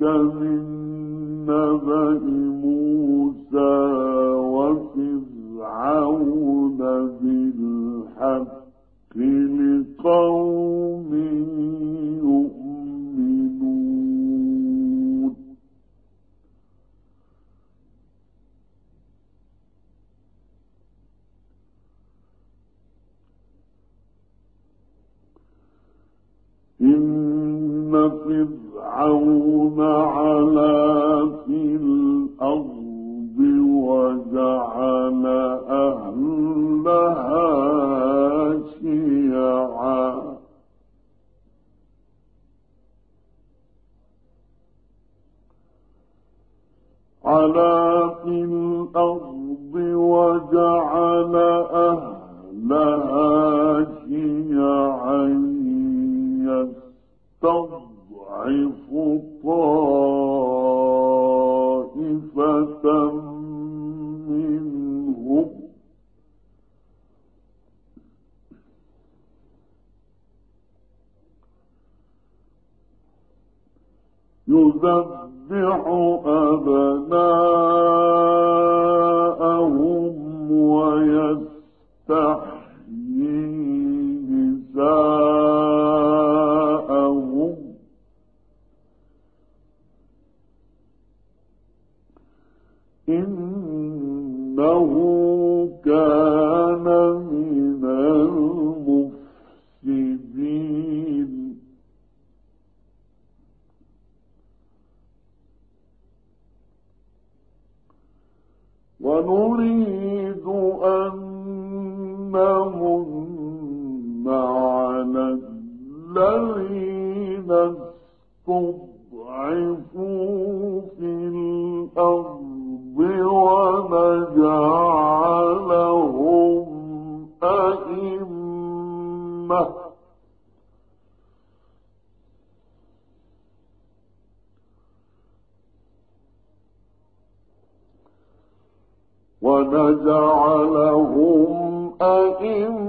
كمثله فرعون في الأرض وجعل أهلها شيعا. في الأرض وجعل أهلها طائفة منهم. يذبح أبناءهم ونريد ونجعلهم أئمة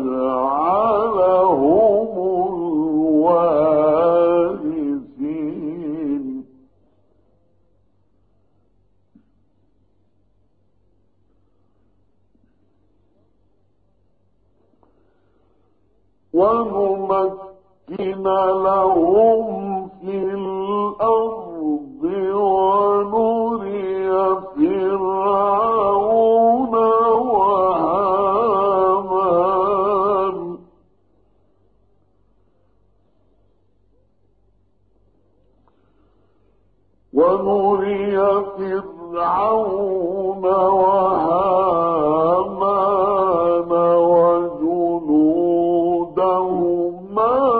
ونجعلهم الوارثين. ونمكن لهم man.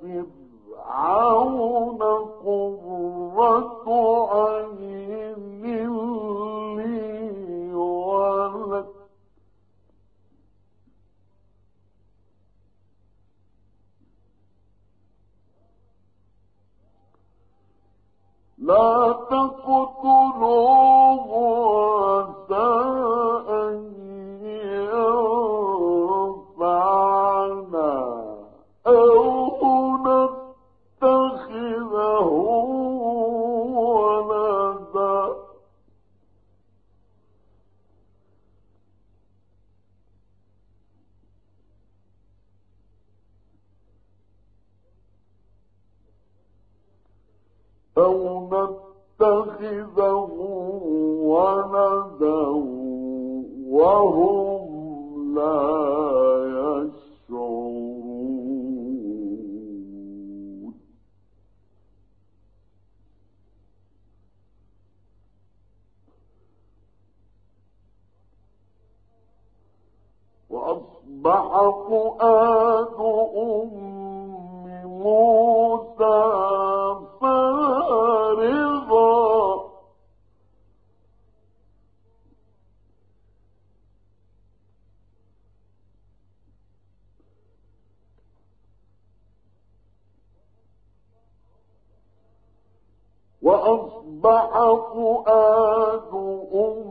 فرعون قرة عين لي ولك لا تقتلوه أو نتخذه ولدا وهم لا يشعرون. وأصبح فؤاد وأصبح فؤاد أم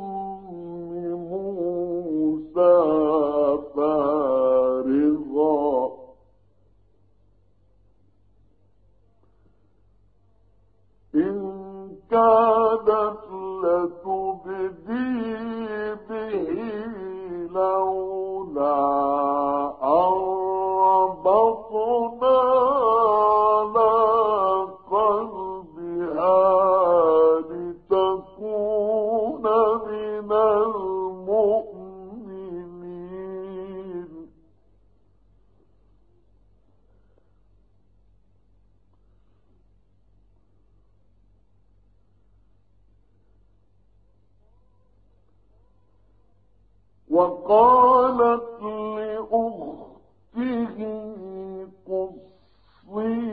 موسى فارغا. كادت لتبدي وقالت لأخته قصيه.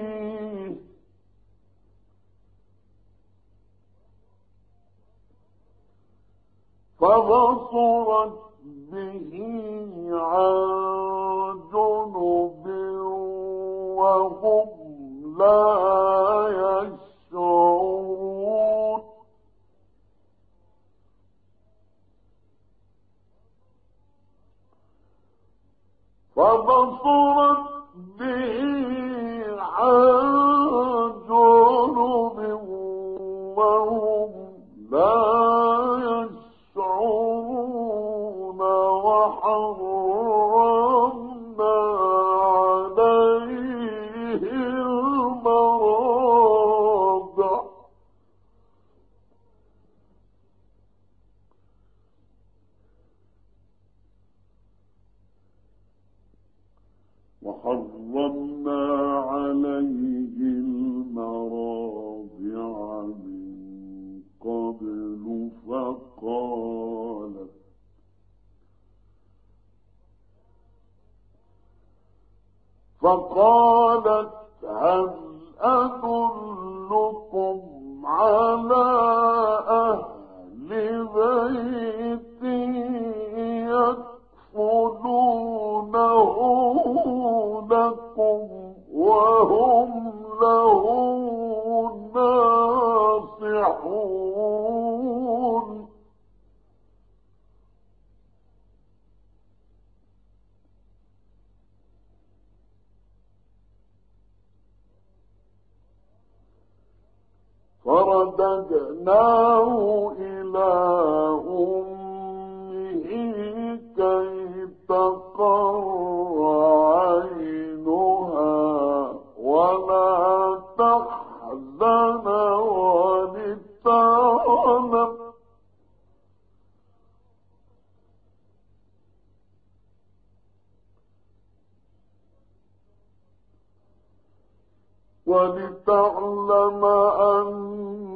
فبصرت به عن جنب وهم لا فقالت هل أدلكم على أهل بيت يكفلونه لكم وهم له ناصحون؟ فرددناه إلى أمه كي تقر عينها ولا تحزن ولتعلم. ولتعلم أن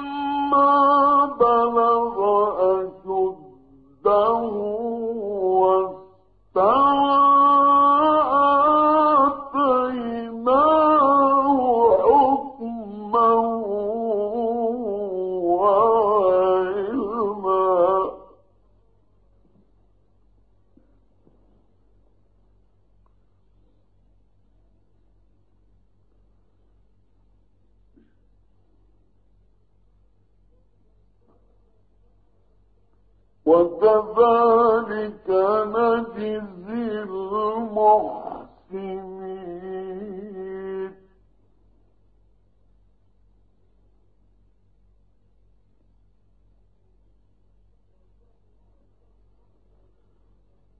الله وكذلك نجزي المحسنين.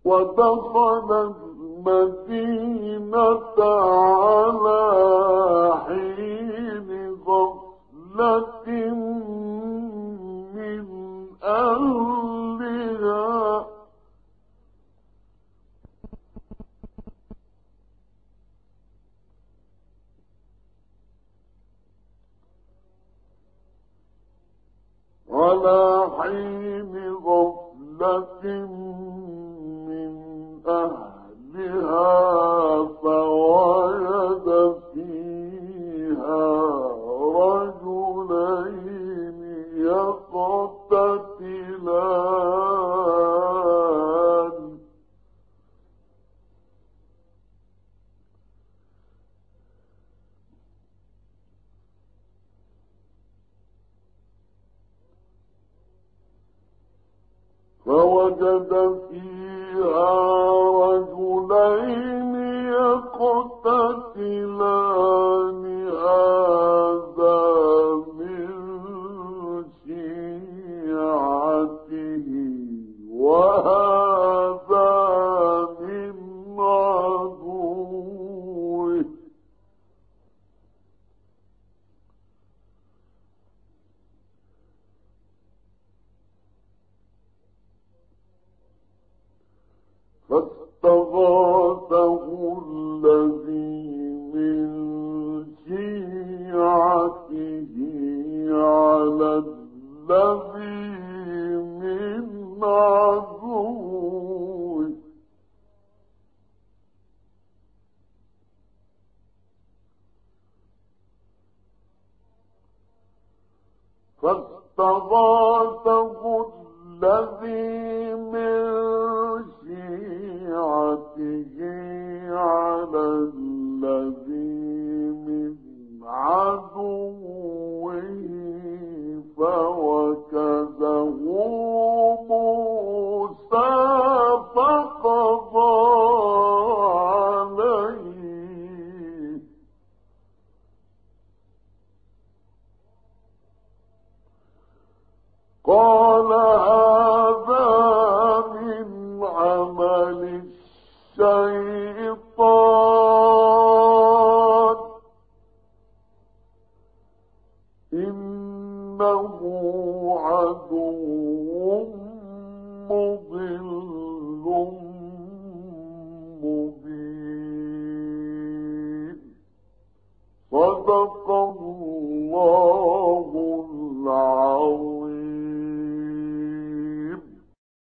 ودخل المدينة على